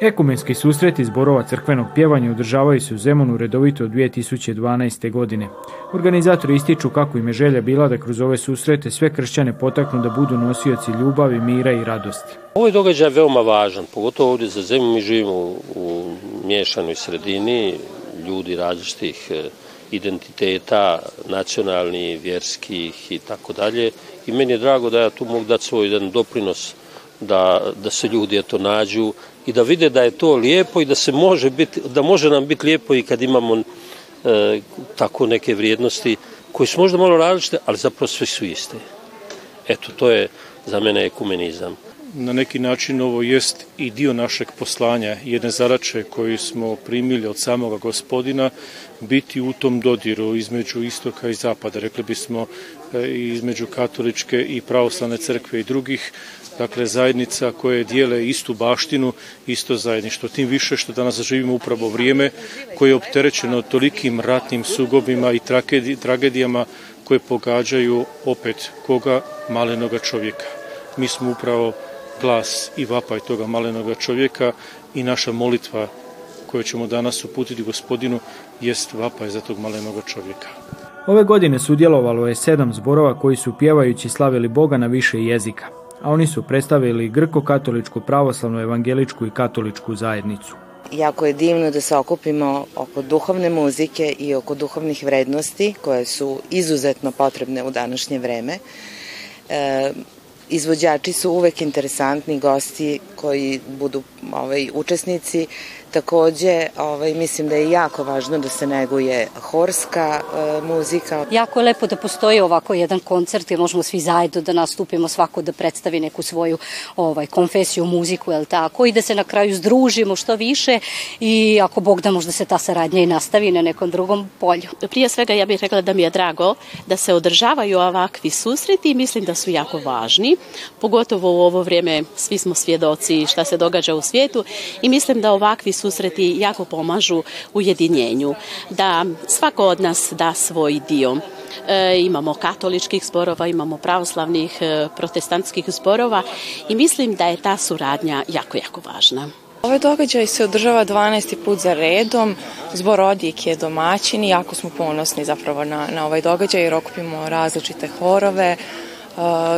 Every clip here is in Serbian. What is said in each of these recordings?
Ekumenski susreti zborova crkvenog pjevanja održavaju se u Zemunu redovito od 2012. godine. Organizatori ističu kako im je želja bila da kroz ove susrete sve kršćane potaknu da budu nosioci ljubavi, mira i radosti. Ovaj događaj je veoma važan, pogotovo ovdje za Zemunu mi živimo u, mješanoj sredini, ljudi različitih e, identiteta, nacionalnih, vjerskih i tako dalje. I meni je drago da ja tu mogu dati svoj jedan doprinos da, da se ljudi eto nađu i da vide da je to lijepo i da se može biti, da može nam biti lijepo i kad imamo e, tako neke vrijednosti koje su možda malo različite, ali zapravo sve su iste. Eto, to je za mene ekumenizam na neki način ovo jest i dio našeg poslanja, jedne zarače koju smo primili od samoga gospodina, biti u tom dodiru između istoka i zapada, rekli bismo e, između katoličke i pravoslavne crkve i drugih, dakle zajednica koje dijele istu baštinu, isto zajedništvo. Tim više što danas živimo upravo vrijeme koje je opterećeno tolikim ratnim sugobima i tragedijama koje pogađaju opet koga malenoga čovjeka. Mi smo upravo glas i vapaj toga malenoga čovjeka i naša molitva koju ćemo danas uputiti gospodinu jest vapaj za tog malenoga čovjeka. Ove godine sudjelovalo je sedam zborova koji su pjevajući slavili Boga na više jezika, a oni su predstavili grko-katoličku, pravoslavnu, evangeličku i katoličku zajednicu. Jako je divno da se okupimo oko duhovne muzike i oko duhovnih vrednosti koje su izuzetno potrebne u današnje vreme. E, Izvođači su uvek interesantni gosti koji budu ovaj, učesnici Takođe, ovaj, mislim da je jako važno da se neguje horska e, muzika. Jako je lepo da postoji ovako jedan koncert i možemo svi zajedno da nastupimo, svako da predstavi neku svoju ovaj, konfesiju, muziku, jel tako, i da se na kraju združimo što više i ako Bog da možda se ta saradnja i nastavi na nekom drugom polju. Prije svega ja bih rekla da mi je drago da se održavaju ovakvi susreti i mislim da su jako važni, pogotovo u ovo vrijeme svi smo svjedoci šta se događa u svijetu i mislim da ovakvi susreti jako pomažu u ujedinjenju, da svako od nas da svoj dio. E, imamo katoličkih zborova, imamo pravoslavnih, e, protestantskih zborova i mislim da je ta suradnja jako, jako važna. Ovaj događaj se održava 12. put za redom, zbor odjek je domaćin i jako smo ponosni zapravo na, na ovaj događaj jer okupimo različite horove,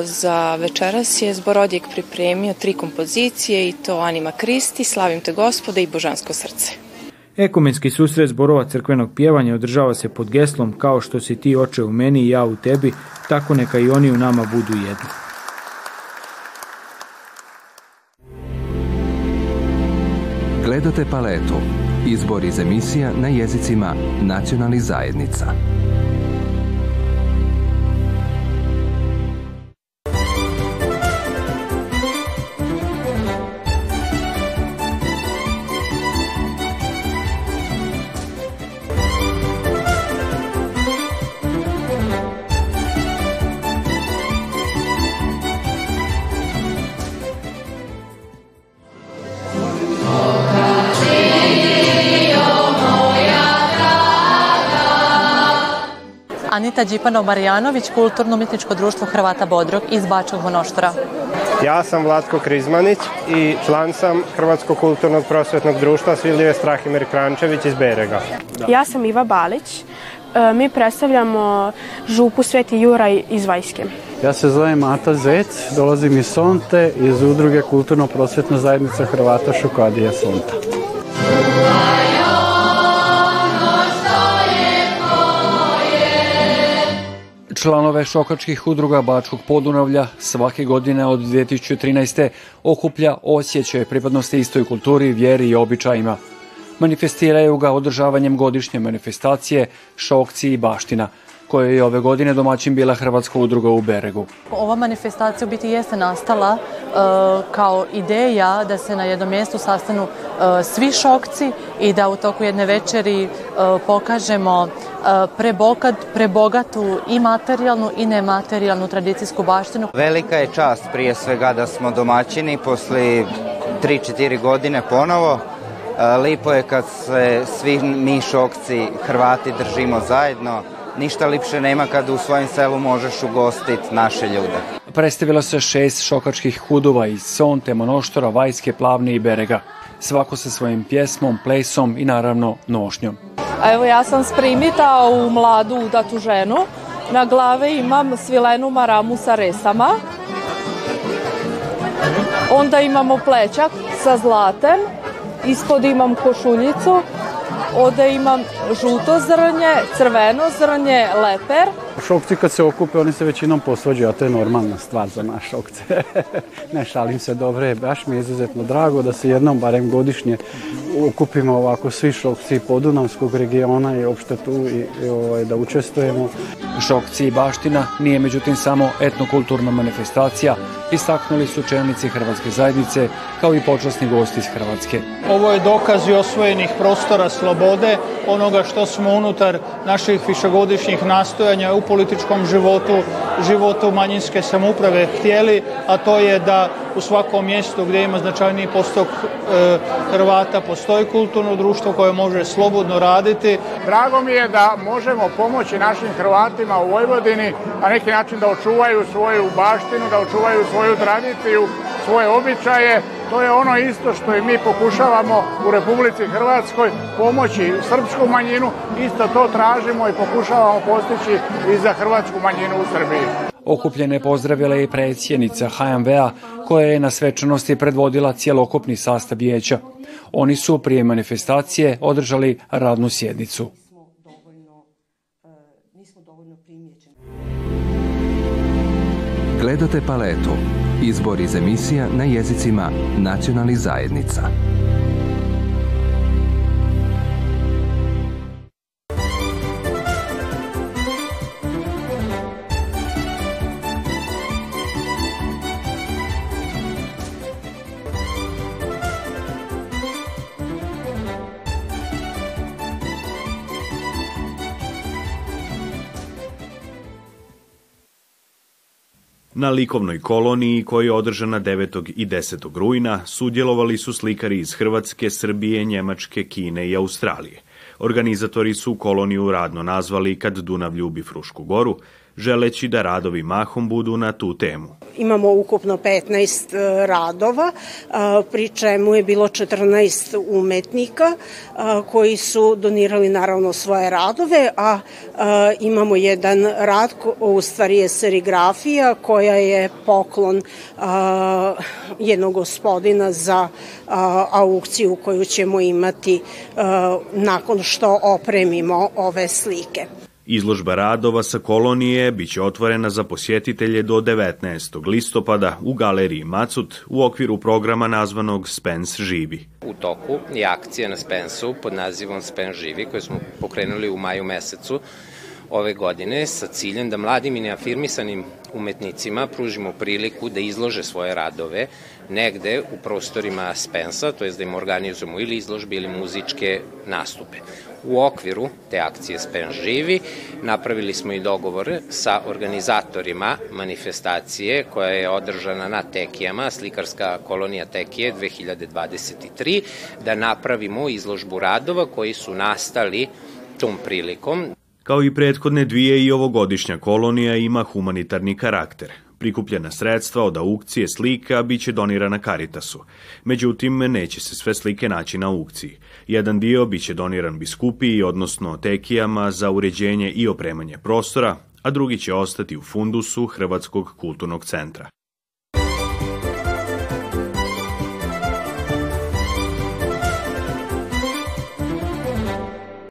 Za večeras je Zborodjek pripremio tri kompozicije i to Anima Kristi, Slavim te gospode i Božansko srce. Ekumenski susret zborova crkvenog pjevanja održava se pod geslom kao što si ti oče u meni i ja u tebi, tako neka i oni u nama budu jedni. Gledate paletu. Izbor iz emisija na jezicima nacionalnih zajednica. Anita Đipanov Marjanović, Kulturno-umetničko društvo Hrvata Bodrog iz Bačkog Monoštora. Ja sam Vlatko Krizmanić i član sam Hrvatskog kulturnog prosvetnog društva Svilije Strahimir Krančević iz Berega. Ja sam Iva Balić, e, mi predstavljamo župu Sveti Juraj iz Vajske. Ja se zovem Ata Zec, dolazim iz Sonte, iz udruge Kulturno-prosvetna zajednica Hrvata Šukadija Sonta. Članove šokačkih udruga Bačkog podunavlja svake godine od 2013. okuplja osjećaj pripadnosti istoj kulturi, vjeri i običajima. Manifestiraju ga održavanjem godišnje manifestacije Šokci i baština – koje je ove godine domaćin bila Hrvatska udruga u Beregu. Ova manifestacija u biti jeste nastala e, kao ideja da se na jednom mjestu sastanu e, svi šokci i da u toku jedne večeri e, pokažemo e, prebogat, prebogatu i materijalnu i nematerijalnu tradicijsku baštinu. Velika je čast prije svega da smo domaćini posle 3-4 godine ponovo. E, lipo je kad se svi mi šokci Hrvati držimo zajedno, ništa lipše nema kad u svojem selu možeš ugostiti naše ljude. Predstavilo se šest šokačkih hudova iz Sonte, Monoštora, Vajske, Plavne i Berega. Svako sa svojim pjesmom, plesom i naravno nošnjom. evo ja sam sprimita u mladu udatu ženu. Na glave imam svilenu maramu sa resama. Onda imamo plećak sa zlatem. Ispod imam košuljicu Ovde imam žuto zrnje, crveno zrnje, leper. Šokci kad se okupe, oni se većinom posvađaju, a to je normalna stvar za naš šokce. ne šalim se, dobre, baš mi je izuzetno drago da se jednom, barem godišnje, okupimo ovako svi šokci podunavskog regiona i opšte tu i, i ovaj, da učestvujemo. Šokci i baština nije međutim samo etnokulturna manifestacija, istaknuli su čelnici Hrvatske zajednice kao i počasni gosti iz Hrvatske. Ovo je dokaz i osvojenih prostora slobode, onoga što smo unutar naših višegodišnjih nastojanja u političkom životu, životu manjinske samuprave htjeli, a to je da u svakom mjestu gdje ima značajniji postok e, Hrvata postoji kulturno društvo koje može slobodno raditi. Drago mi je da možemo pomoći našim Hrvatima u Vojvodini na neki način da očuvaju svoju baštinu, da očuvaju svoju tradiciju, svoje običaje. To je ono isto što i mi pokušavamo u Republici Hrvatskoj pomoći srpsku manjinu. Isto to tražimo i pokušavamo postići i za hrvatsku manjinu u Srbiji. Okupljene pozdravila je i predsjednica HMV-a koja je na svečanosti predvodila cjelokupni sastav vijeća. Oni su prije manifestacije održali radnu sjednicu. Gledate paletu. Izbor iz emisija na jezicima nacionalnih zajednica. Na likovnoj koloniji, koja je održana 9. i 10. rujna, sudjelovali su slikari iz Hrvatske, Srbije, Njemačke, Kine i Australije. Organizatori su koloniju radno nazvali Kad Dunav ljubi Frušku goru, želeći da radovi mahom budu na tu temu. Imamo ukupno 15 e, radova, e, pri čemu je bilo 14 umetnika e, koji su donirali naravno svoje radove, a imamo jedan rad, u stvari je serigrafija koja je poklon jednog gospodina za aukciju koju ćemo imati nakon što opremimo ove slike. Izložba radova sa kolonije biće otvorena za posjetitelje do 19. listopada u galeriji Macut u okviru programa nazvanog Spens živi. U toku je akcija na Spensu pod nazivom Spens živi koju smo pokrenuli u maju mesecu ove godine sa ciljem da mladim i neafirmisanim umetnicima pružimo priliku da izlože svoje radove negde u prostorima Spensa, to je da im organizujemo ili izložbe ili muzičke nastupe. U okviru te akcije Spens živi napravili smo i dogovor sa organizatorima manifestacije koja je održana na Tekijama, slikarska kolonija Tekije 2023, da napravimo izložbu radova koji su nastali tom prilikom. Kao i prethodne dvije i ovogodišnja kolonija ima humanitarni karakter. Prikupljena sredstva od aukcije slika biće donirana Caritasu. Međutim, neće se sve slike naći na aukciji. Jedan dio biće doniran biskupiji, odnosno tekijama za uređenje i opremanje prostora, a drugi će ostati u fundusu Hrvatskog kulturnog centra.